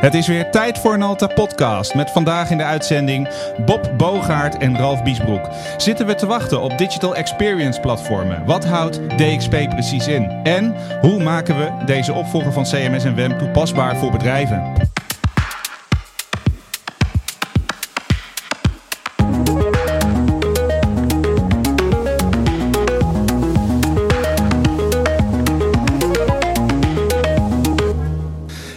Het is weer tijd voor een Alta podcast met vandaag in de uitzending Bob Bogaert en Ralf Biesbroek. Zitten we te wachten op digital experience platformen? Wat houdt DXP precies in? En hoe maken we deze opvolger van CMS en WEM toepasbaar voor bedrijven?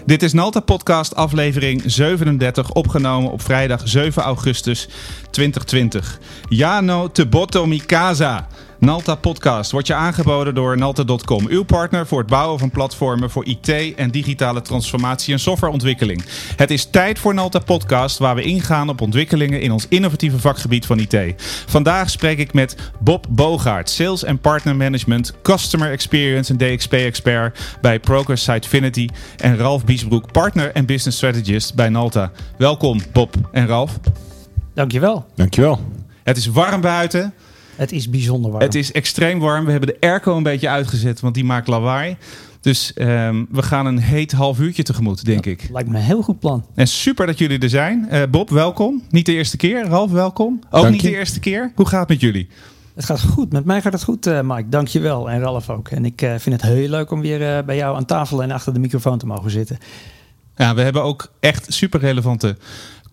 Dit is Nalta Podcast aflevering 37, opgenomen op vrijdag 7 augustus 2020. Jano Tebotomi Casa. Nalta Podcast wordt je aangeboden door Nalta.com, uw partner voor het bouwen van platformen voor IT en digitale transformatie en softwareontwikkeling. Het is tijd voor Nalta Podcast, waar we ingaan op ontwikkelingen in ons innovatieve vakgebied van IT. Vandaag spreek ik met Bob Bogaert, Sales en Partner Management, Customer Experience en DXP-expert bij Progress Sitefinity en Ralf Biesbroek, Partner en Business Strategist bij Nalta. Welkom Bob en Ralf. Dankjewel. Dankjewel. Het is warm buiten. Het is bijzonder warm. Het is extreem warm. We hebben de airco een beetje uitgezet, want die maakt lawaai. Dus um, we gaan een heet half uurtje tegemoet, denk ik. Lijkt me een heel goed plan. En super dat jullie er zijn. Uh, Bob, welkom. Niet de eerste keer. Ralf, welkom. Ook Dank niet je. de eerste keer. Hoe gaat het met jullie? Het gaat goed. Met mij gaat het goed, uh, Mike. Dankjewel. En Ralf ook. En ik uh, vind het heel leuk om weer uh, bij jou aan tafel en achter de microfoon te mogen zitten. Ja, we hebben ook echt super relevante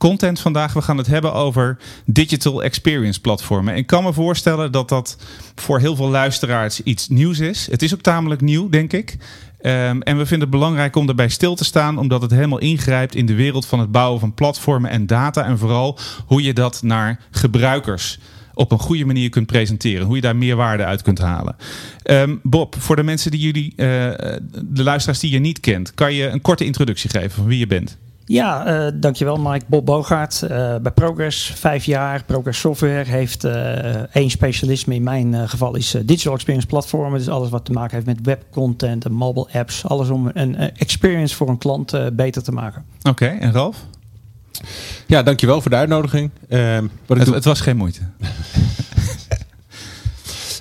content vandaag. We gaan het hebben over digital experience platformen. En ik kan me voorstellen dat dat voor heel veel luisteraars iets nieuws is. Het is ook tamelijk nieuw, denk ik. Um, en we vinden het belangrijk om daarbij stil te staan, omdat het helemaal ingrijpt in de wereld van het bouwen van platformen en data. En vooral hoe je dat naar gebruikers op een goede manier kunt presenteren. Hoe je daar meer waarde uit kunt halen. Um, Bob, voor de mensen die jullie, uh, de luisteraars die je niet kent, kan je een korte introductie geven van wie je bent? Ja, uh, dankjewel Mike. Bob Bogaert uh, bij Progress, vijf jaar. Progress Software heeft uh, één specialisme. In mijn geval is Digital Experience Platformen. Dus alles wat te maken heeft met webcontent en mobile apps. Alles om een experience voor een klant beter te maken. Oké, okay, en Ralf? Ja, dankjewel voor de uitnodiging. wat het, het was geen moeite.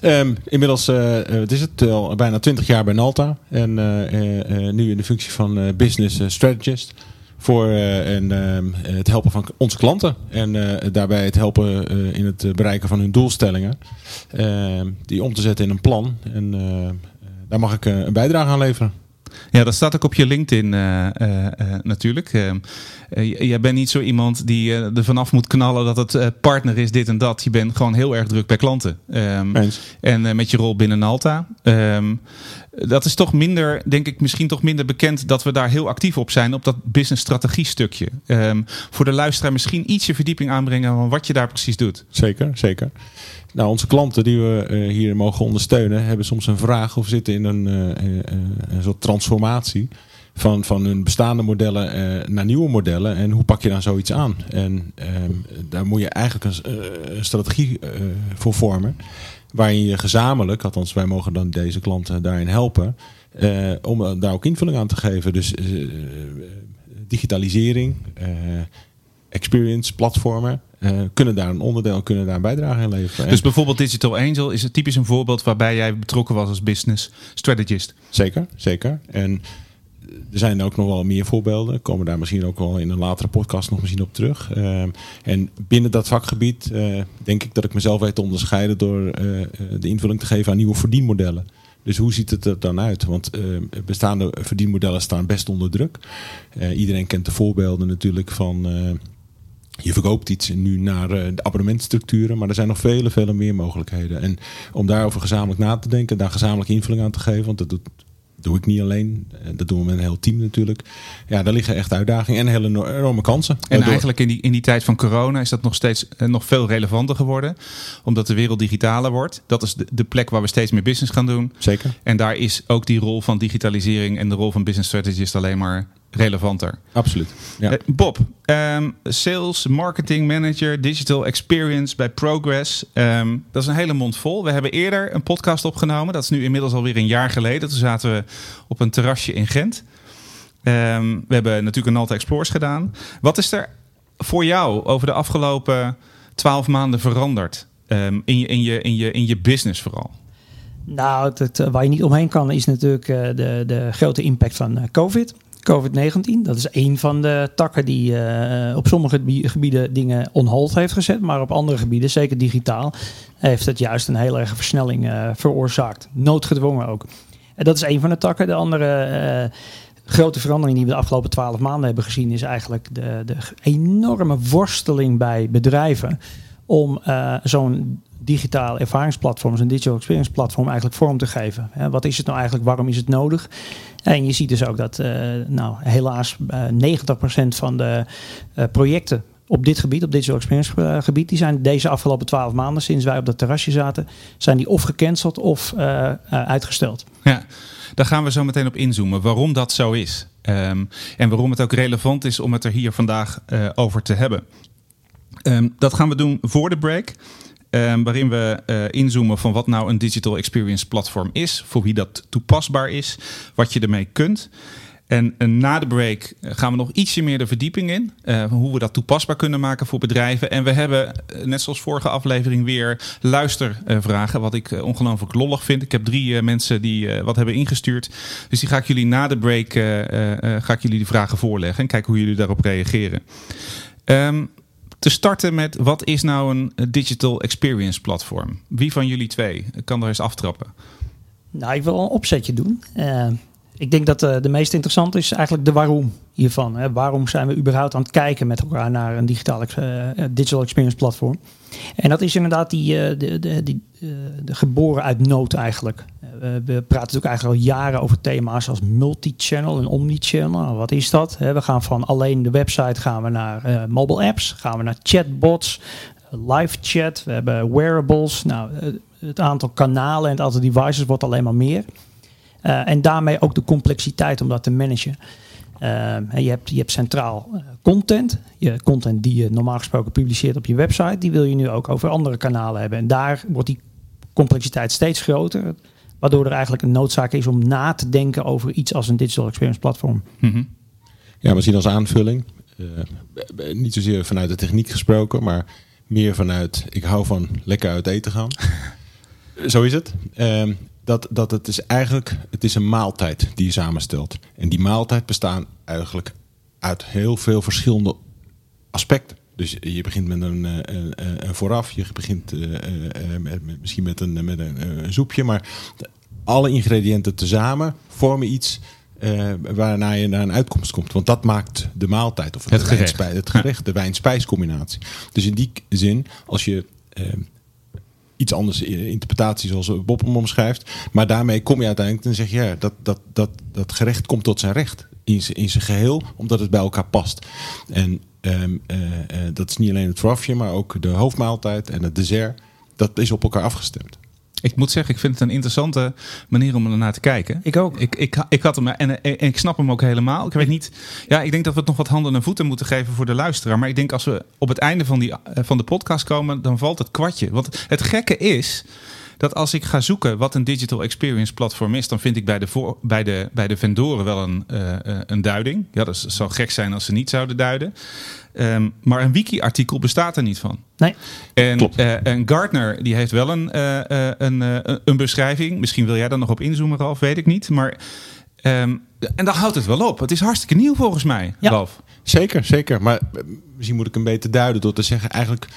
Um, inmiddels uh, wat is het, al bijna 20 jaar bij Nalta. En uh, nu in de functie van business strategist voor uh, en, uh, het helpen van onze klanten. En uh, daarbij het helpen in het bereiken van hun doelstellingen. die om te zetten in een plan. En daar mag ik een bijdrage aan leveren. Ja, dat staat ook op je LinkedIn natuurlijk. jij bent niet zo iemand die er vanaf moet knallen dat het partner is dit en dat. Je bent gewoon heel erg druk bij klanten. Um, en met je rol binnen Nalta. Um, dat is toch minder, denk ik, misschien toch minder bekend dat we daar heel actief op zijn, op dat business strategie stukje. Um, voor de luisteraar misschien ietsje verdieping aanbrengen van wat je daar precies doet. Zeker, zeker. Nou, onze klanten die we uh, hier mogen ondersteunen, hebben soms een vraag of zitten in een, uh, uh, een soort transformatie van, van hun bestaande modellen naar nieuwe modellen. En hoe pak je dan zoiets aan? En um, daar moet je eigenlijk een, strategie voor vormen. Waarin je gezamenlijk, althans wij mogen dan deze klanten daarin helpen. om daar ook invulling aan te geven. Dus digitalisering, experience, platformen. Kunnen daar een onderdeel, kunnen daar een bijdrage in leveren. Dus bijvoorbeeld Digital Angel is het typisch een voorbeeld waarbij jij betrokken was als business strategist. Zeker, zeker. En er zijn ook nog wel meer voorbeelden. Komen daar misschien ook wel in een latere podcast nog misschien op terug. Uh, en binnen dat vakgebied uh, denk ik dat ik mezelf weet te onderscheiden door uh, de invulling te geven aan nieuwe verdienmodellen. Dus hoe ziet het er dan uit? Want bestaande verdienmodellen staan best onder druk. iedereen kent de voorbeelden natuurlijk van je verkoopt iets nu naar de abonnementstructuren, maar er zijn nog vele, vele meer mogelijkheden. En om daarover gezamenlijk na te denken, daar gezamenlijk invulling aan te geven, want dat doet, doe ik niet alleen, dat doen we met een heel team natuurlijk. Ja, daar liggen echt uitdagingen en hele enorme kansen. En Waardoor... eigenlijk in die, in die tijd van corona is dat nog steeds uh, nog veel relevanter geworden, omdat de wereld digitaler wordt. Dat is de, de, plek waar we steeds meer business gaan doen. Zeker. En daar is ook die rol van digitalisering en de rol van business strategist alleen maar relevanter. Absoluut. Ja. Uh, Bob, um, sales, marketing manager, digital experience bij Progress. Um, dat is een hele mond vol. We hebben eerder een podcast opgenomen. Dat is nu inmiddels alweer een jaar geleden. Toen zaten we op een terrasje in Gent. Um, we hebben natuurlijk een Alta Explorers gedaan. Wat is er voor jou over de afgelopen twaalf maanden veranderd? in, je, in, je, in, je, in je business vooral? Nou, het, het, waar je niet omheen kan is natuurlijk uh, de, de grote impact van uh, COVID. COVID-19. Dat is een van de takken die uh, op sommige gebieden dingen on hold heeft gezet. Maar op andere gebieden, zeker digitaal, heeft het juist een hele erge versnelling uh, veroorzaakt. Noodgedwongen ook. En dat is een van de takken. De andere grote verandering die we de afgelopen twaalf maanden hebben gezien, is eigenlijk de, de enorme worsteling bij bedrijven om zo'n digitale ervaringsplatform, een digital experience platform eigenlijk vorm te geven. wat is het nou eigenlijk? Waarom is het nodig? En je ziet dus ook dat uh, nou, helaas uh, eh, 90% van de uh, projecten op dit gebied, op digital experience gebied, die zijn deze afgelopen 12 maanden, sinds wij op dat terrasje zaten, zijn die of gecanceld of uitgesteld. Ja, daar gaan we zo meteen op inzoomen, waarom dat zo is. Um, en waarom het ook relevant is om het er hier vandaag over te hebben. Um, dat gaan we doen voor de break. Um, waarin we uh, inzoomen van wat nou een digital experience platform is, voor wie dat toepasbaar is, wat je ermee kunt. En, en na de break eh, gaan we nog ietsje meer de verdieping in. Uh, hoe we dat toepasbaar kunnen maken voor bedrijven. En we hebben, net zoals vorige aflevering, weer luistervragen. wat ik ongelooflijk lollig vind. Ik heb drie mensen die wat hebben ingestuurd. Dus die ga ik jullie na de break ga ik jullie die vragen voorleggen. En kijken hoe jullie daarop reageren. Um, te starten met wat is nou een digital experience platform? Wie van jullie twee kan er eens aftrappen? Nou, ik wil een opzetje doen. Uh, ik denk dat eh, de meest interessante is eigenlijk de waarom hiervan. Hè. Waarom zijn we überhaupt aan het kijken met elkaar naar een digital experience platform? En dat is inderdaad die, de, de, die, de geboren uit nood eigenlijk. We praten natuurlijk eigenlijk al jaren over thema's als multi-channel en omni-channel. Wat is dat? we gaan van alleen de website gaan we naar mobile apps, gaan we naar chatbots, live chat, we hebben wearables. Nou, het aantal kanalen en het aantal devices wordt alleen maar meer. En daarmee ook de complexiteit om dat te managen. Je, hebt, je hebt centraal content. Je content die je normaal gesproken publiceert op je website, die wil je nu ook over andere kanalen hebben. En daar wordt die complexiteit steeds groter. Waardoor er eigenlijk een noodzaak is om na te denken over iets als een digital experience platform. Mm -hmm. Ja, misschien als aanvulling. niet zozeer vanuit de techniek gesproken, maar meer vanuit ik hou van lekker uit eten gaan. Zo is het. Ehm, dat, dat het is eigenlijk het is een maaltijd die je samenstelt. En die maaltijd bestaat eigenlijk uit heel veel verschillende aspecten. Dus je begint met een, een, eh, eh, eh, een vooraf, je begint met, misschien met, een, met een, een, soepje, maar alle ingrediënten tezamen vormen iets uh, waarna je naar een uitkomst komt. Want dat maakt de maaltijd of het, gerecht. het gerecht, de wijn-spijscombinatie. Dus in die zin, als je iets anders interpretatie zoals Bob hem omschrijft. Maar daarmee kom je uiteindelijk en zeg je ja, dat, dat, dat, dat gerecht komt tot zijn recht. In, in zijn geheel, omdat het bij elkaar past. En um, uh, uh, dat is niet alleen het voorafje, maar ook de hoofdmaaltijd en het dessert. Dat is op elkaar afgestemd. Ik moet zeggen, ik vind het een interessante manier om er naar te kijken. Ik ook. Ik, ik, ik had hem en, en, ik snap hem ook helemaal. Ik weet niet. Ja, ik denk dat we het nog wat handen en voeten moeten geven voor de luisteraar. Maar ik denk als we op het einde van, die, eh, van de podcast komen, dan valt het kwartje. Want het gekke is dat als ik ga zoeken wat een digital experience platform is, dan vind ik bij de, voor, bij de, bij de vendoren wel een, uh, een duiding. Ja, dat zou gek zijn als ze niet zouden duiden. Um, maar een wiki-artikel bestaat er niet van. Nee. En, uh, en Gartner die heeft wel een, uh, een, een beschrijving. Misschien wil jij daar nog op inzoomen, Ralf, weet ik niet. Maar um, en dan houdt het wel op. Het is hartstikke nieuw volgens mij, ja. Ralf. Zeker, zeker. Maar misschien moet ik een beetje duiden door te zeggen, eigenlijk,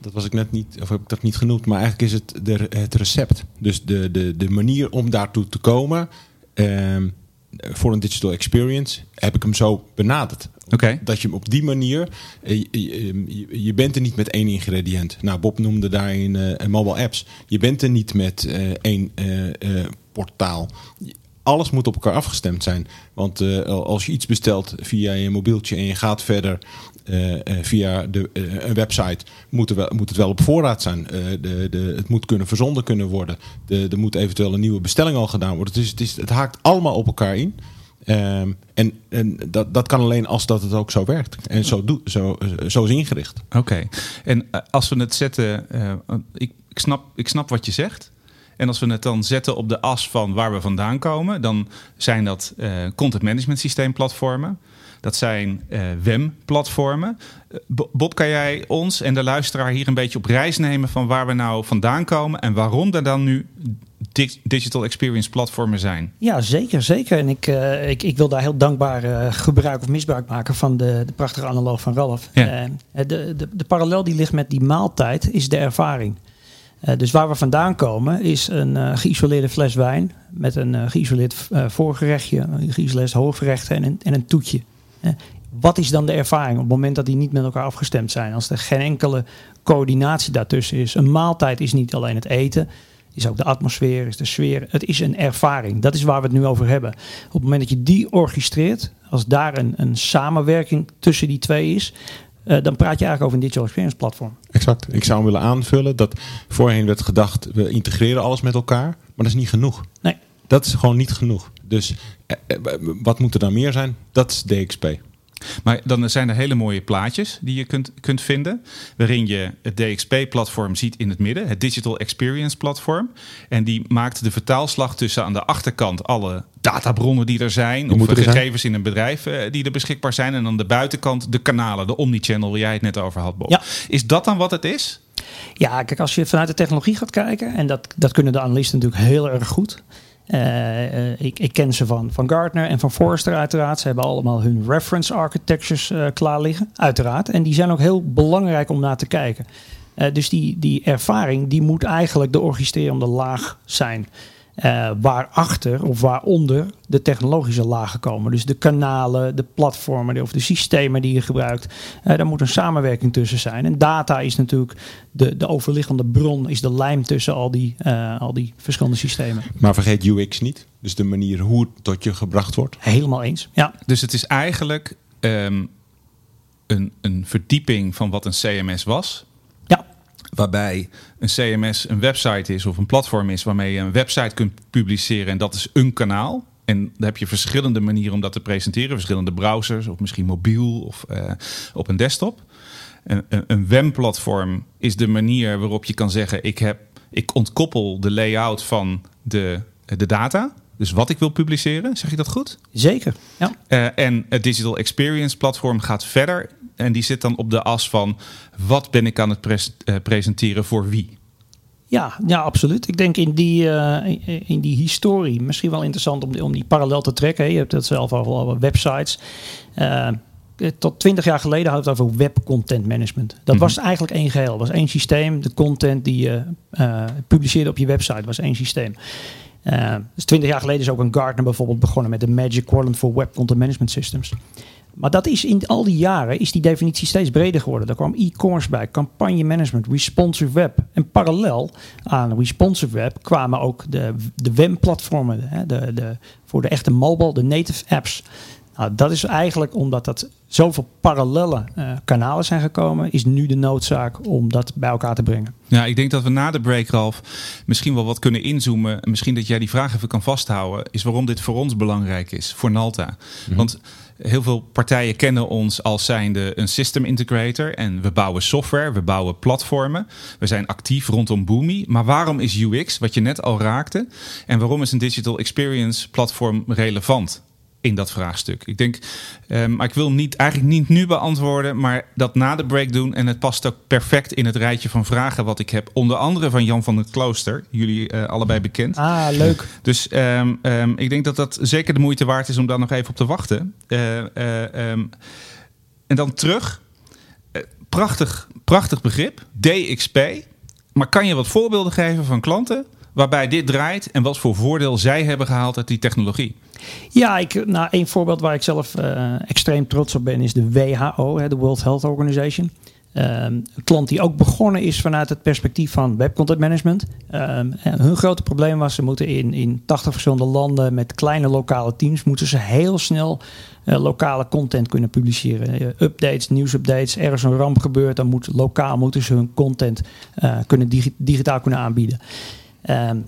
dat was ik net niet, of heb ik dat niet genoemd, maar eigenlijk is het de, het recept. Dus de, de, de manier om daartoe te komen. Um, voor een digital experience heb ik hem zo benaderd. Okay. Dat je hem op die manier, je, je, je, bent er niet met één ingrediënt. Nou, Bob noemde daarin uh, mobile apps. Je bent er niet met uh, één uh, portaal alles moet op elkaar afgestemd zijn. Want uh, als je iets bestelt via je mobieltje en je gaat verder uh, via de, een website, moet, wel, moet het wel op voorraad zijn. de, de, het moet kunnen verzonden kunnen worden. De, er moet eventueel een nieuwe bestelling al gedaan worden. Dus het, is, het haakt allemaal op elkaar in. Um, en en dat, dat kan alleen als dat het ook zo werkt. En zo, doe, zo, zo is ingericht. Oké. En als we het zetten... ik, ik, snap, ik snap wat je zegt. En als we het dan zetten op de as van waar we vandaan komen, dan zijn dat uh, content management systeemplatformen. Dat zijn uh, WEM-platformen. Bob, kan jij ons en de luisteraar hier een beetje op reis nemen van waar we nou vandaan komen en waarom er dan nu digital experience platformen zijn. Ja, zeker, zeker. En ik, uh, ik, ik wil daar heel dankbaar uh, gebruik of misbruik maken van de, de prachtige analoog van Ralf. Ja. De, de, de parallel die ligt met die maaltijd is de ervaring. Dus waar we vandaan komen is een geïsoleerde fles wijn met een geïsoleerd voorgerechtje, een geïsoleerd hoofdgerecht en een, en een toetje. wat is dan de ervaring op het moment dat die niet met elkaar afgestemd zijn? Als er geen enkele coördinatie daartussen is. Een maaltijd is niet alleen het eten is ook de atmosfeer, is de sfeer. Het is een ervaring. Dat is waar we het nu over hebben. Op het moment dat je die orchestreert, als daar een, een samenwerking tussen die twee is, uh, dan praat je eigenlijk over een digital experience platform. Exact. Ik zou hem willen aanvullen dat voorheen werd gedacht, we integreren alles met elkaar, maar dat is niet genoeg. Nee. Dat is gewoon niet genoeg. Dus eh, eh wat moet er dan meer zijn? Dat is DXP. Maar dan zijn er hele mooie plaatjes die je kunt, kunt vinden. Waarin je het DXP-platform ziet in het midden, het Digital Experience Platform. En die maakt de vertaalslag tussen aan de achterkant alle databronnen die er zijn. of gegevens in een bedrijf uh, die er beschikbaar zijn. En aan de buitenkant de kanalen, de omnichannel waar jij het net over had, Bob. Ja. Is dat dan wat het is? Ja, kijk, als je vanuit de technologie gaat kijken, en dat, dat kunnen de analisten natuurlijk heel erg goed. Uh, ik, ik, ken ze van, van Gartner en van Forrester uiteraard. Ze hebben allemaal hun reference architectures uh, klaar liggen, uiteraard. En die zijn ook heel belangrijk om naar te kijken. Dus die, die ervaring die moet eigenlijk de orchestrerende laag zijn. Uh, waarachter of waaronder de technologische lagen komen. Dus de kanalen, de platformen of de systemen die je gebruikt. Uh, daar moet een samenwerking tussen zijn. En data is natuurlijk de, de overliggende bron, is de lijm tussen al die, uh, al die verschillende systemen. Maar vergeet UX niet. Dus de manier hoe het tot je gebracht wordt. Helemaal eens, ja. Dus het is eigenlijk um, een, een verdieping van wat een CMS was waarbij een CMS een website is of een platform is waarmee je een website kunt publiceren en dat is een kanaal. En daar heb je verschillende manieren om dat te presenteren. Verschillende browsers of misschien mobiel of uh, op een desktop. Een, een, een WEM-platform is de manier waarop je kan zeggen... Ik, heb, ik ontkoppel de layout van de, de data. Dus wat ik wil publiceren, zeg je dat goed? Zeker, ja. Uh, en het Digital Experience platform gaat verder en die zit dan op de as van wat ben ik aan het pres uh, presenteren voor wie? Ja, ja, absoluut. Ik denk in die, uh, in die historie misschien wel interessant om die, om die parallel te trekken. Je hebt het zelf al over websites. Uh, tot twintig jaar geleden hadden we het over web content management. Dat mm -hmm. was eigenlijk één geheel. was één systeem. De content die je uh, publiceerde op je website was één systeem. Dus twintig jaar geleden is ook een Gartner bijvoorbeeld begonnen met de Magic Quadrant voor Web Content Management Systems. Maar dat is in al die jaren is die definitie steeds breder geworden. Er kwam e-commerce bij, campagne management, responsive web. En parallel aan responsive web kwamen ook de, de WEM-platformen. De, de, voor de echte mobile, de native apps. Nou, dat is eigenlijk omdat dat zoveel parallele uh, kanalen zijn gekomen, is nu de noodzaak om dat bij elkaar te brengen. Ja, ik denk dat we na de break, Ralf, misschien wel wat kunnen inzoomen. Misschien dat jij die vraag even kan vasthouden, is waarom dit voor ons belangrijk is, voor Nalta. Mm -hmm. Want heel veel partijen kennen ons als zijnde een system integrator. En we bouwen software, we bouwen platformen. We zijn actief rondom Boomi. Maar waarom is UX, wat je net al raakte, en waarom is een digital experience platform relevant? In dat vraagstuk. Ik denk, um, maar ik wil niet, eigenlijk niet nu beantwoorden, maar dat na de break doen. En het past ook perfect in het rijtje van vragen wat ik heb. Onder andere van Jan van het Klooster, jullie uh, allebei bekend. Ah, leuk. Dus um, um, ik denk dat dat zeker de moeite waard is om daar nog even op te wachten. Uh, uh, en dan terug. prachtig, prachtig begrip. DXP. Maar kan je wat voorbeelden geven van klanten waarbij dit draait en wat voor voordeel zij hebben gehaald uit die technologie? Ja, ik, nou, een voorbeeld waar ik zelf uh, extreem trots op ben is de WHO, de World Health Organization. Um, een klant die ook begonnen is vanuit het perspectief van web content management. Um, hun grote probleem was, ze moeten in, in 80 verschillende landen met kleine lokale teams, moeten ze heel snel uh, lokale content kunnen publiceren. Uh, updates, nieuwsupdates, er is een ramp gebeurd, dan moet lokaal moeten ze hun content kunnen digi digitaal kunnen aanbieden. Um,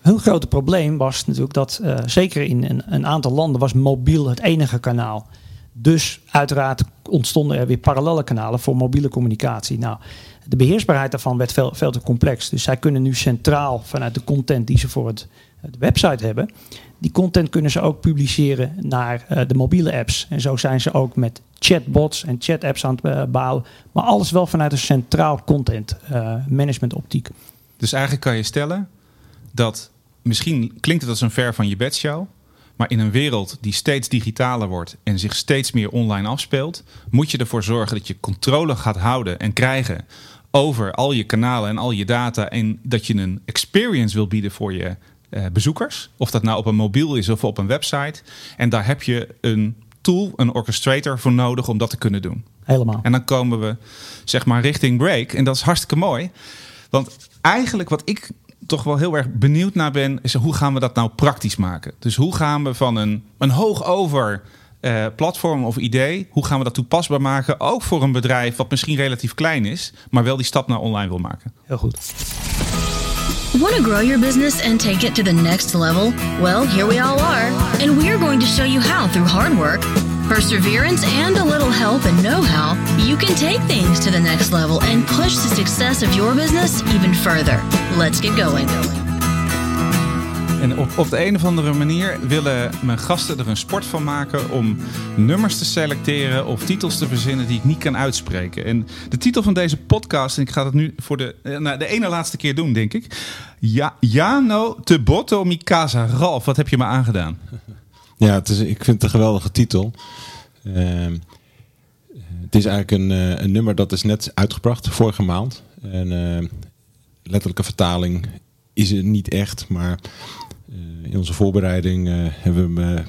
hun grote probleem was natuurlijk dat, uh, zeker in een, een, aantal landen, was mobiel het enige kanaal. Dus uiteraard ontstonden er weer parallele kanalen voor mobiele communicatie. Nou, de beheersbaarheid daarvan werd veel, veel te complex. Dus zij kunnen nu centraal vanuit de content die ze voor het de website hebben, die content kunnen ze ook publiceren naar de mobiele apps. En zo zijn ze ook met chatbots en chat-apps aan het bouwen. Maar alles wel vanuit een centraal content management optiek. Dus eigenlijk kan je stellen dat misschien klinkt het als een ver van je bedshow. Maar in een wereld die steeds digitaler wordt en zich steeds meer online afspeelt, moet je ervoor zorgen dat je controle gaat houden en krijgen over al je kanalen en al je data. En dat je een experience wil bieden voor je eh, bezoekers. Of dat nou op een mobiel is of op een website. En daar heb je een tool, een orchestrator voor nodig om dat te kunnen doen. Helemaal. En dan komen we zeg maar richting break. En dat is hartstikke mooi. Want eigenlijk wat ik toch wel heel erg benieuwd naar ben, is hoe gaan we dat nou praktisch maken? Dus hoe gaan we van een, een hoog over uh, platform of idee, hoe gaan we dat toepasbaar maken? Ook voor een bedrijf wat misschien relatief klein is, maar wel die stap naar online wil maken. Heel goed. Want to grow your business and take it to the next level? Well, here we all are, and we are going to show you how through hard work perseverance, and a little help and know how, you can take things to the next level and push the success of your business even further. Let's get going. En op, op de een of andere manier willen mijn gasten er een sport van maken om nummers te selecteren of titels te verzinnen die ik niet kan uitspreken. En de titel van deze podcast, en ik ga het nu voor de, eh, nou, de ene laatste keer doen, denk ik. Ja, te Botto Mikasa. Ralf, wat heb je me aangedaan? Ja, het is, ik vind het een geweldige titel. Ehm, het is eigenlijk een, eh, een, nummer dat is net uitgebracht, vorige maand. En uh, letterlijke vertaling is het niet echt, maar uh, in onze voorbereiding hebben, we,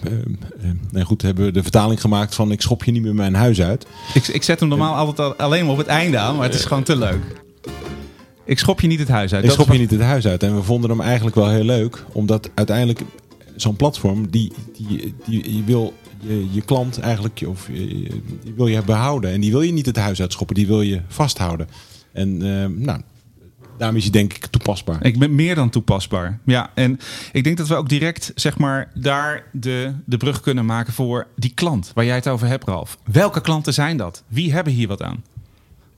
nee, goed, hebben we de vertaling gemaakt van ik schop je niet meer mijn huis uit. Ik, ik zet hem normaal altijd alleen maar op het einde aan, maar het is gewoon te leuk. Ik schop je niet het huis uit. Ik schop je niet het huis uit. En we vonden hem eigenlijk wel heel leuk, omdat uiteindelijk zo'n platform, die, die, die, je wil je, je klant eigenlijk, of die wil je behouden. En die wil je niet het huis uitschoppen, die wil je vasthouden. En uh, nou, daarom is hij denk ik toepasbaar. Ik ben meer dan toepasbaar. Ja, en ik denk dat we ook direct zeg maar daar de, de brug kunnen maken voor die klant waar jij het over hebt, Ralf. Welke klanten zijn dat? Wie hebben hier wat aan?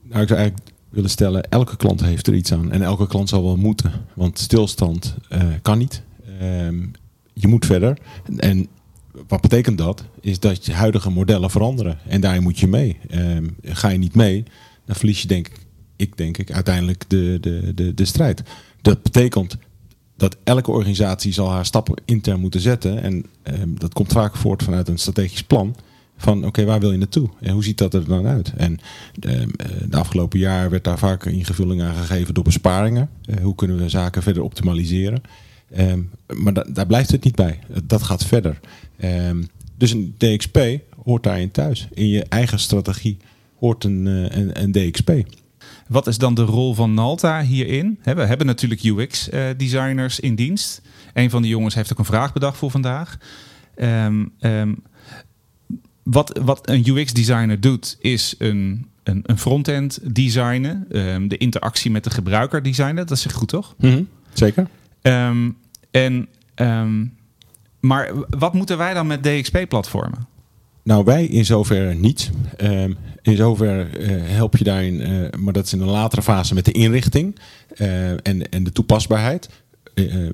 Nou, ik zou eigenlijk willen stellen, elke klant heeft er iets aan. En elke klant zal wel moeten. Want stilstand uh, kan niet. Uh, je moet verder. En wat betekent dat? Is dat je huidige modellen veranderen. En daar moet je mee. Ehm, ga je niet mee, dan verlies je denk ik, ik denk ik, uiteindelijk de, de, de, de strijd. Dat betekent dat elke organisatie zal haar stappen intern moeten zetten. En ehm, dat komt vaak voort vanuit een strategisch plan. Van oké, waar wil je naartoe? En hoe ziet dat er dan uit? En eh, de afgelopen jaar werd daar vaak ingevulling aan gegeven door besparingen. Uh, hoe kunnen we zaken verder optimaliseren? Um, maar daar blijft het niet bij. Dat gaat verder. Um, dus een DXP hoort daarin thuis. In je eigen strategie hoort een, uh, een, een, DXP. Wat is dan de rol van Nalta hierin? we hebben natuurlijk UX-designers uh, in dienst. Een van die jongens heeft ook een vraag bedacht voor vandaag. Um, wat, wat een UX-designer doet, is een, een, een front-end designen. de interactie met de gebruiker designen. Dat is goed, toch? Mm -hmm. Zeker. Um, en, um, maar wat moeten wij dan met DXP-platformen? Nou, wij in zover niet. Um, in zover uh, help je daarin, uh, maar dat is in een latere fase met de inrichting uh, en, en de toepasbaarheid.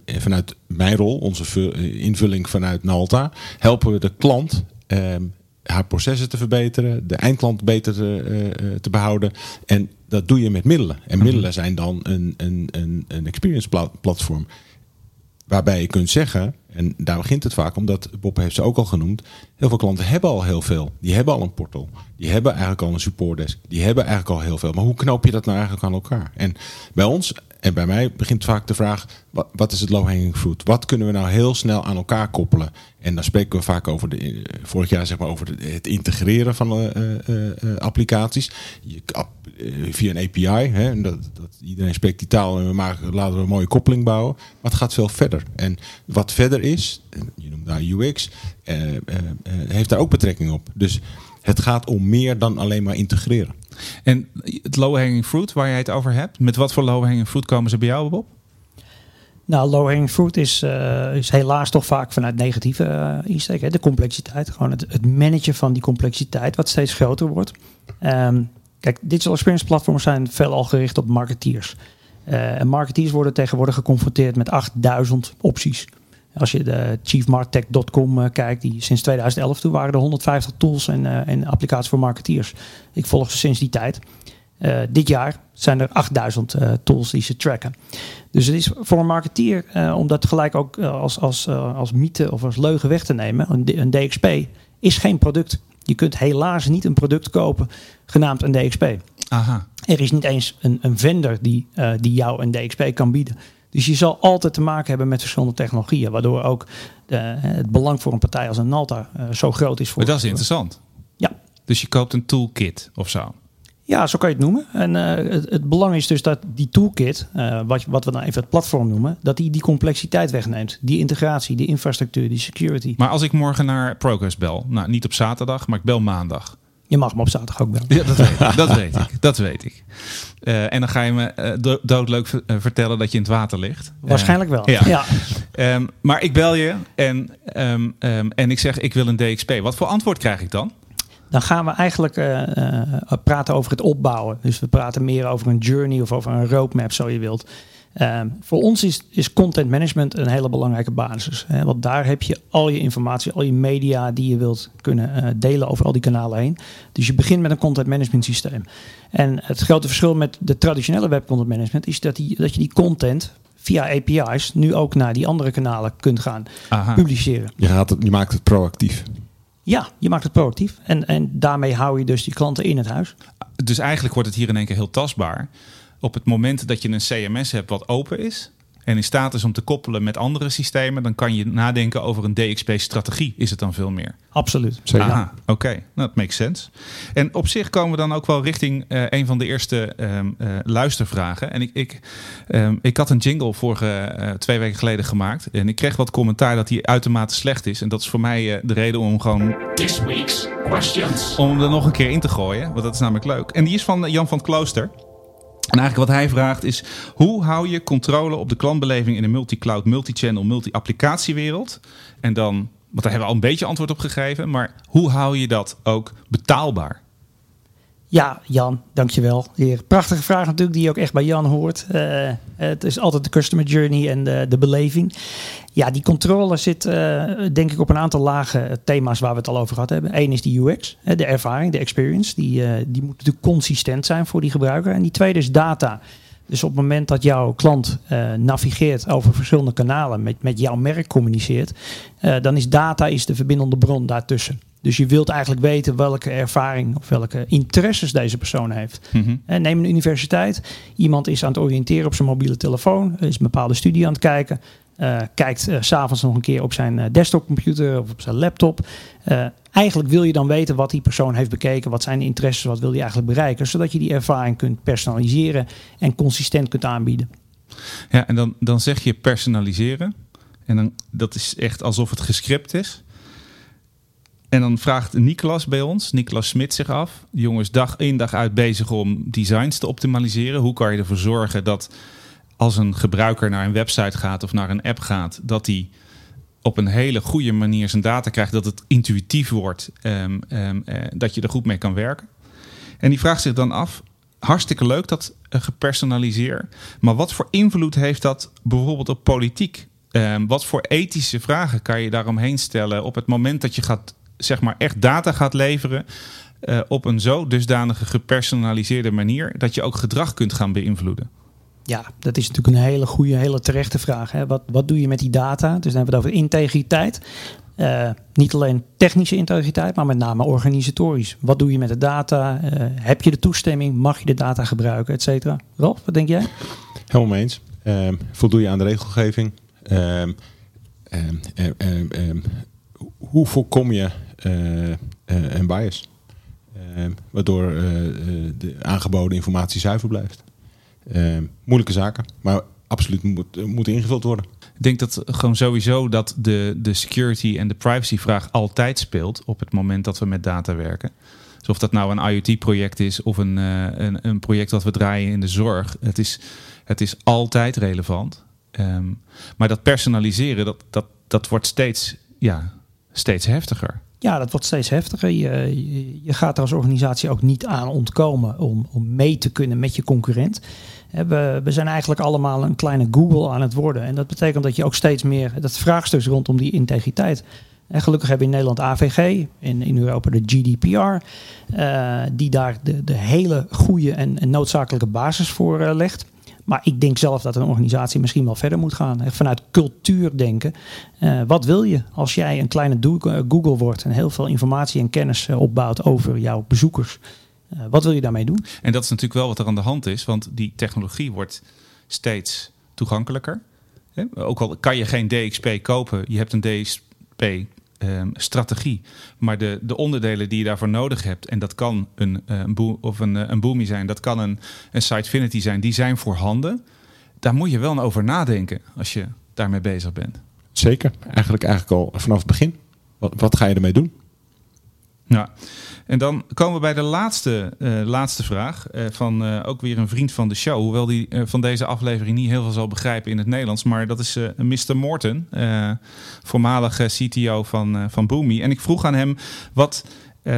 vanuit mijn rol, onze invulling vanuit Nalta, helpen we de klant um, haar processen te verbeteren, de eindklant beter te, te behouden. En dat doe je met middelen. En middelen zijn dan een, een, een, een experience platform. Waarbij je kunt zeggen, en daar begint het vaak, omdat Bob heeft ze ook al genoemd, heel veel klanten hebben al heel veel. Die hebben al een portal, die hebben eigenlijk al een supportdesk, die hebben eigenlijk al heel veel. Maar hoe knoop je dat nou eigenlijk aan elkaar? En bij ons en bij mij begint vaak de vraag, wat, is het low-hanging fruit? Wat kunnen we nou heel snel aan elkaar koppelen? En dan spreken we vaak over, de, vorig jaar zeg maar over het integreren van uh, uh, applicaties. Via een API, hè, dat, dat, iedereen spreekt die taal en we maken, laten we een mooie koppeling bouwen. Maar het gaat veel verder. En wat verder is, je noemt daar UX, heeft daar ook betrekking op. Dus het gaat om meer dan alleen maar integreren. En het low-hanging fruit waar jij het over hebt, met wat voor low-hanging fruit komen ze bij jou op? Nou, low-hanging fruit is, uh, is helaas toch vaak vanuit negatieve uh, insteek. Hè? De complexiteit, gewoon het, het managen van die complexiteit, wat steeds groter wordt. Um, kijk, digital experience platforms zijn veelal gericht op marketeers. Uh, en marketeers worden tegenwoordig geconfronteerd met 8000 opties. Als je de chiefmartech.com uh, kijkt, die sinds 2011 toen waren er 150 tools en, uh, en applicaties voor marketeers. Ik volg ze sinds die tijd. Uh, dit jaar zijn er 8000 uh, tools die ze tracken. Dus het is voor een marketeer, uh, om dat gelijk ook als, als, als mythe of als leugen weg te nemen, een, een, DXP is geen product. Je kunt helaas niet een product kopen genaamd een DXP. Aha. Er is niet eens een, een vendor die, die jou een DXP kan bieden. Dus je zal altijd te maken hebben met verschillende technologieën, waardoor ook de, het belang voor een partij als een Nalta zo groot is. Voor maar dat is interessant. Ja. Dus je koopt een toolkit of zo. Ja, zo kan je het noemen. En uh, het, het, belang is dus dat die toolkit, uh, wat, wat we dan even het platform noemen, dat die die complexiteit wegneemt. Die integratie, die infrastructuur, die security. Maar als ik morgen naar Progress bel, nou niet op zaterdag, maar ik bel maandag. Je mag me op zaterdag ook bellen. Ja, dat weet ik. Dat weet ik. Dat weet ik. Uh, en dan ga je me doodleuk vertellen dat je in het water ligt. Waarschijnlijk wel. Ja. ja. Um, maar ik bel je en, um, um, en ik zeg ik wil een DXP. Wat voor antwoord krijg ik dan? dan gaan we eigenlijk uh, uh, praten over het opbouwen. Dus we praten meer over een journey of over een roadmap, zo je wilt. Uh, voor ons is, is content management een hele belangrijke basis. Hè? Want daar heb je al je informatie, al je media die je wilt kunnen delen over al die kanalen heen. Dus je begint met een content management systeem. En het grote verschil met de traditionele web content management is dat, die, dat je die content via API's nu ook naar die andere kanalen kunt gaan Aha. publiceren. Je, gaat het, je maakt het proactief. Ja, je maakt het proactief. En, en daarmee hou je dus die klanten in het huis. Dus eigenlijk wordt het hier in één keer heel tastbaar. Op het moment dat je een CMS hebt wat open is, en in staat is om te koppelen met andere systemen, dan kan je nadenken over een DXP-strategie. Is het dan veel meer? Absoluut. Aha, oké. Okay. Nou, dat makes sense. En op zich komen we dan ook wel richting uh, een van de eerste um, uh, luistervragen. En ik, ik, um, ik had een jingle vorige uh, twee weken geleden gemaakt. En ik kreeg wat commentaar dat die uitermate slecht is. En dat is voor mij de reden om gewoon. This week's questions. Om hem er nog een keer in te gooien. Want dat is namelijk leuk. En die is van Jan van het Klooster. En eigenlijk wat hij vraagt is: hoe hou je controle op de klantbeleving in een multi-cloud, multi-channel, multi-applicatiewereld? En dan, want daar hebben we al een beetje antwoord op gegeven, maar hoe hou je dat ook betaalbaar? Ja, Jan, dankjewel. Heer. Prachtige vraag natuurlijk, die je ook echt bij Jan hoort. Uh, het is altijd de customer journey en de, de beleving. Ja, die controle zit uh, denk ik op een aantal lage thema's waar we het al over gehad hebben. Eén is die UX, de ervaring, de experience. Die, uh, die moet natuurlijk consistent zijn voor die gebruiker. En die tweede is data. Dus op het moment dat jouw klant uh, navigeert over verschillende kanalen, met, met jouw merk communiceert, dan is data is de verbindende bron daartussen. Dus je wilt eigenlijk weten welke ervaring of welke interesses deze persoon heeft. Mhm. En neem een universiteit. Iemand is aan het oriënteren op zijn mobiele telefoon, is een bepaalde studie aan het kijken. Uh, kijkt uh, s'avonds nog een keer op zijn uh, desktopcomputer of op zijn laptop. eigenlijk wil je dan weten wat die persoon heeft bekeken, wat zijn interesses, wat wil hij eigenlijk bereiken, zodat je die ervaring kunt personaliseren en consistent kunt aanbieden. Ja, en dan, dan zeg je personaliseren. En dan, dat is echt alsof het gescript is. En dan vraagt Niklas bij ons, Niklas Smit, zich af. De jongen is dag in dag uit bezig om designs te optimaliseren. Hoe kan je ervoor zorgen dat als een gebruiker naar een website gaat of naar een app gaat, dat hij op een hele goede manier zijn data krijgt, dat het intuïtief wordt, um, dat je er goed mee kan werken. En die vraagt zich dan af, hartstikke leuk dat uh, gepersonaliseerd, maar wat voor invloed heeft dat bijvoorbeeld op politiek? Um, wat voor ethische vragen kan je daaromheen stellen op het moment dat je gaat, zeg maar, echt data gaat leveren uh, op een zo dusdanige gepersonaliseerde manier dat je ook gedrag kunt gaan beïnvloeden? Ja, dat is natuurlijk een hele goede, hele terechte vraag. Hè. Wat, wat doe je met die data? Dus dan hebben we het over integriteit. Uh, niet alleen technische integriteit, maar met name organisatorisch. Wat doe je met de data? Uh, heb je de toestemming? Mag je de data gebruiken, et cetera? Rolf, wat denk jij? Helemaal mee eens. Uh, voldoe je aan de regelgeving? Ehm, hoe voorkom je een bias? waardoor de aangeboden informatie zuiver blijft. Moeilijke zaken, maar absoluut moet, moeten ingevuld worden. Ik denk dat gewoon sowieso dat de, de security en de privacyvraag altijd speelt op het moment dat we met data werken. Dus of dat nou een IoT-project is of een, een, een, project dat we draaien in de zorg. Het is, het is altijd relevant. Um, maar dat personaliseren, dat, dat, dat wordt steeds, ja, steeds heftiger. Ja, dat wordt steeds heftiger. Je, je gaat er als organisatie ook niet aan ontkomen om, om mee te kunnen met je concurrent. We, we zijn eigenlijk allemaal een kleine Google aan het worden. En dat betekent dat je ook steeds meer dat vraagstuk rondom die integriteit. En gelukkig hebben we in Nederland AVG, in, in Europa de GDPR, eh, die daar de, de hele goede en, en noodzakelijke basis voor eh, legt. Maar ik denk zelf dat een organisatie misschien wel verder moet gaan. Echt vanuit cultuur denken. Eh, wat wil je als jij een kleine eh, Google wordt en heel veel informatie en kennis eh, opbouwt over jouw bezoekers? Wat wil je daarmee doen? En dat is natuurlijk wel wat er aan de hand is, want die technologie wordt steeds toegankelijker. Ook al kan je geen DXP kopen, je hebt een DXP-strategie. maar de, de onderdelen die je daarvoor nodig hebt, en dat kan een, eh, een, boe, of een, eh, een Boomi zijn, dat kan een, een Sitefinity zijn, die zijn voorhanden. Daar moet je wel over nadenken als je daarmee bezig bent. Zeker. Eigenlijk, eigenlijk al vanaf het begin. Wat, wat ga je ermee doen? Ja, en dan komen we bij de laatste, eh, laatste vraag. eh, van eh, ook weer een vriend van de show. Hoewel die van deze aflevering niet heel veel zal begrijpen in het Nederlands. Maar dat is Mr. Morton, voormalige CTO van, van Boomi. En ik vroeg aan hem: wat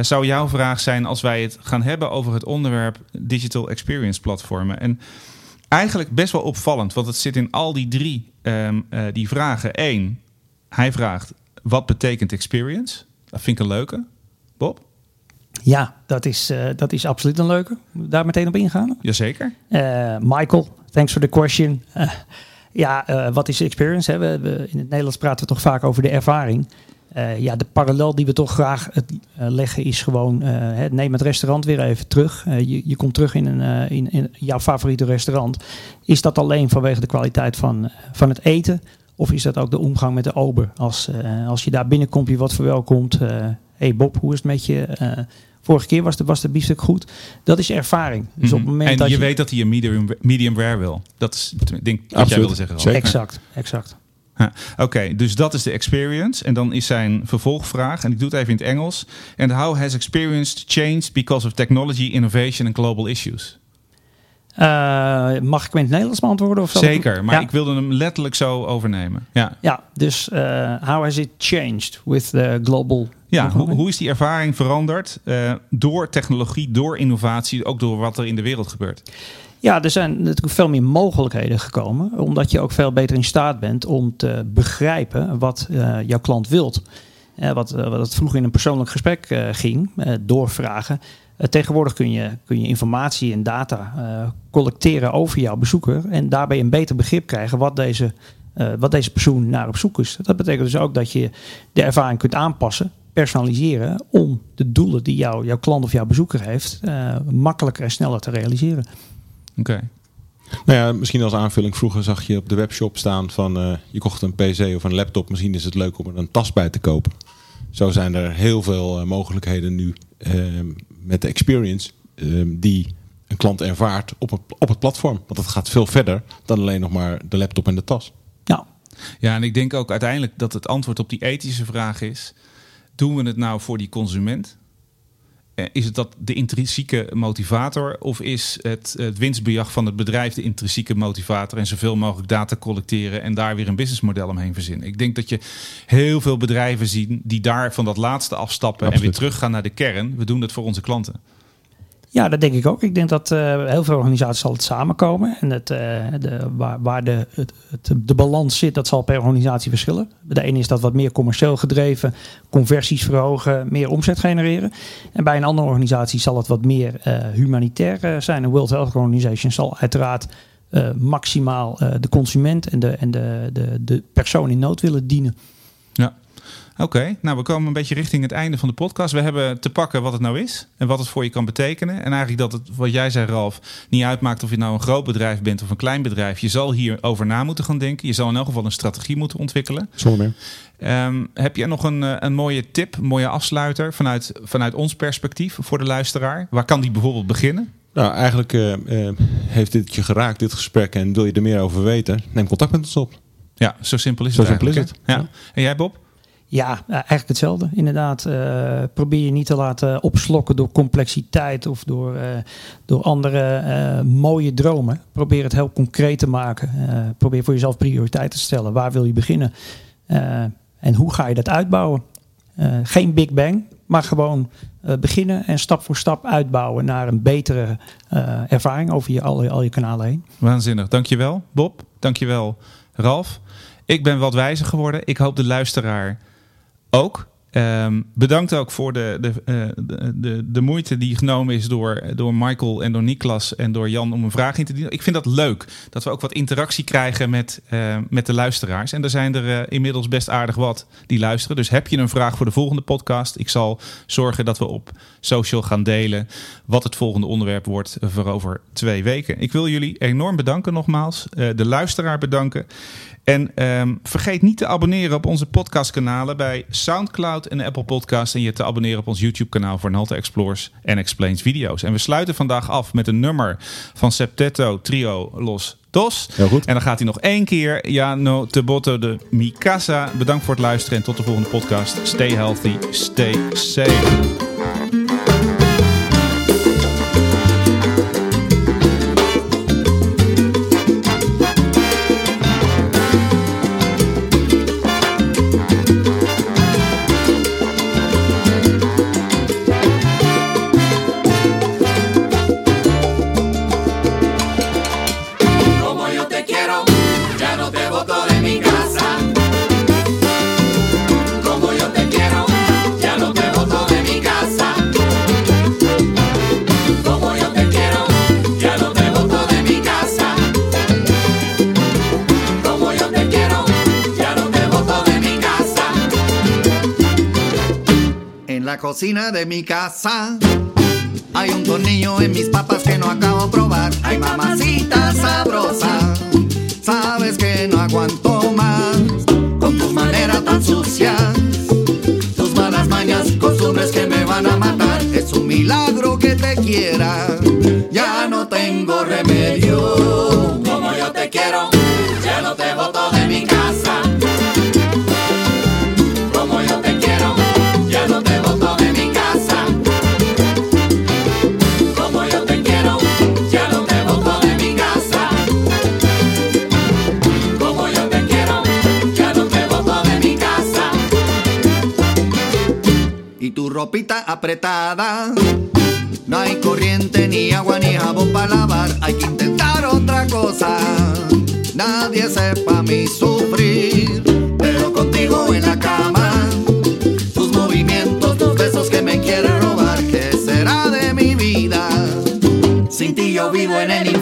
zou jouw vraag zijn als wij het gaan hebben over het onderwerp Digital Experience platformen? En eigenlijk best wel opvallend, want het zit in al die drie ehm, eh, die vragen. Eén, hij vraagt: wat betekent experience? Dat vind ik een leuke. Bob? Ja, dat is, eh, dat is absoluut een leuke. Daar meteen op ingaan. Jazeker. Eh, Michael, thanks for the question. Eh, ja, wat is experience? Hè? We, we- in het Nederlands praten we toch vaak over de ervaring. Ja, de parallel die we toch graag het, leggen is gewoon... hè, neem het restaurant weer even terug. Je, je komt terug in, een, in, in jouw favoriete restaurant. Is dat alleen vanwege de kwaliteit van, van het eten? Of is dat ook de omgang met de ober? Als, als je daar binnenkomt, je wat verwelkomt. Hey Bob, hoe is het met je? Eh, vorige keer was de, was de biefstuk goed. Dat is ervaring. Dus op het Mhm. moment en dat je, weet dat hij een medium, medium rare wil. Dat is ik denk wat jij wilde zeggen. Zeker. Exact, exact. Ja. Oké, dus dat is de experience. En dan is zijn vervolgvraag, en ik doe het even in het Engels. And how has experience changed because of technology, innovation and global issues? Eh, mag ik in het Nederlands beantwoorden? Of Zeker, maar ja. ik wilde hem letterlijk zo overnemen. Ja, Ja, dus eh, how has it changed with the global... ja hoe, hoe is die ervaring veranderd eh, door technologie, door innovatie, ook door wat er in de wereld gebeurt? Ja, er zijn natuurlijk veel meer mogelijkheden gekomen. Omdat je ook veel beter in staat bent om te begrijpen wat jouw klant wilt. Wat, wat het vroeger in een persoonlijk gesprek ging, doorvragen. Eh, tegenwoordig kun je, kun je informatie en data eh, collecteren over jouw bezoeker. En daarbij een beter begrip krijgen wat deze, eh, wat deze persoon naar op zoek is. Dat betekent dus ook dat je de ervaring kunt aanpassen, personaliseren. Om de doelen die jouw jouw klant of jouw bezoeker heeft, eh, makkelijker en sneller te realiseren. Oké. Nou ja, misschien als aanvulling. Vroeger zag je op de webshop staan van eh, je kocht een PC of een laptop. Misschien is het leuk om er een tas bij te kopen. Zo zijn er heel veel eh, mogelijkheden nu ehm, met de experience ehm, die een klant ervaart op, het op het platform. Want dat gaat veel verder dan alleen nog maar de laptop en de tas. Ja, Ja, en ik denk ook uiteindelijk dat het antwoord op die ethische vraag is: doen we het nou voor die consument? Eh, Is het dat de intrinsieke motivator of is het, het winstbejag van het bedrijf de intrinsieke motivator en zoveel mogelijk data collecteren en daar weer een businessmodel omheen verzinnen? Ik denk dat je heel veel bedrijven zien die daar van dat laatste afstappen en weer teruggaan naar de kern. We doen het voor onze klanten. Ja, dat denk ik ook. Ik denk dat eh, heel veel organisaties zal het samenkomen. En het, eh, de, waar, waar de, het, de balans zit, dat zal per organisatie verschillen. De ene is dat wat meer commercieel gedreven, conversies verhogen, meer omzet genereren. En bij een andere organisatie zal het wat meer eh, humanitair zijn. Een World Health Organization zal uiteraard maximaal de consument en, de, en de, de, de persoon in nood willen dienen. Ja. Oké, nou we komen een beetje richting het einde van de podcast. We hebben te pakken wat het nou is en wat het voor je kan betekenen. En eigenlijk dat het, wat jij zei Ralf, niet uitmaakt of je nou een groot bedrijf bent of een klein bedrijf. Je zal hierover na moeten gaan denken. Je zal in elk geval een strategie moeten ontwikkelen. Zonder meer. Ehm, heb jij nog een, eh, een mooie tip, een mooie afsluiter vanuit, vanuit ons perspectief voor de luisteraar? Waar kan die bijvoorbeeld beginnen? Nou, eigenlijk eh, eh, heeft dit je geraakt, dit gesprek. En wil je er meer over weten? Neem contact met ons op. Ja, zo simpel is Zo het simpel is eigenlijk, hè? Ja. En jij Bob? Ja, eh, eigenlijk hetzelfde. Inderdaad, eh, probeer je niet te laten opslokken door complexiteit of door, eh, door andere mooie dromen. Probeer het heel concreet te maken. Probeer voor jezelf prioriteiten te stellen. Waar wil je beginnen? En hoe ga je dat uitbouwen? Geen Big Bang, maar gewoon beginnen en stap voor stap uitbouwen naar een betere ervaring over je, al, je, al je kanalen heen. Waanzinnig. Dankjewel, Bob. Dankjewel, Ralf. Ik ben wat wijzer geworden. Ik hoop de luisteraar ook. Ehm, bedankt ook voor de, de, eh, de, de, de moeite die genomen is door, door Michael en door Niklas en door Jan om een vraag in te dienen. Ik vind dat leuk, dat we ook wat interactie krijgen met, eh, met de luisteraars. En er zijn er eh, inmiddels best aardig wat die luisteren. Dus heb je een vraag voor de volgende podcast? Ik zal zorgen dat we op social gaan delen wat het volgende onderwerp wordt voor over twee weken. Ik wil jullie enorm bedanken nogmaals. de luisteraar bedanken. En ehm, vergeet niet te abonneren op onze podcastkanalen bij SoundCloud en Apple Podcast. En je te abonneren op ons YouTube-kanaal voor Nalta Explores en Explains video's. En we sluiten vandaag af met een nummer van Septetto Trio Los Dos. Heel goed. En dan gaat hij nog één keer. Ja, no te botto de Mikasa. Bedankt voor het luisteren en tot de volgende podcast. Stay healthy, stay safe. Cocina de mi casa hay un tornillo en mis papas que no acabo de probar. Ay, mamacita sabrosa, sabes que no aguanto más con tus maneras tan sucias, tus malas mañas, costumbres que me van a matar. Es un milagro que te quiera, apretada. No hay corriente, ni agua, ni jabón para lavar. Hay que intentar otra cosa. Nadie sepa mi sufrir, pero contigo en la cama. Tus movimientos, tus besos que me quieren robar. ¿Qué será de mi vida? Sin ti yo vivo en el.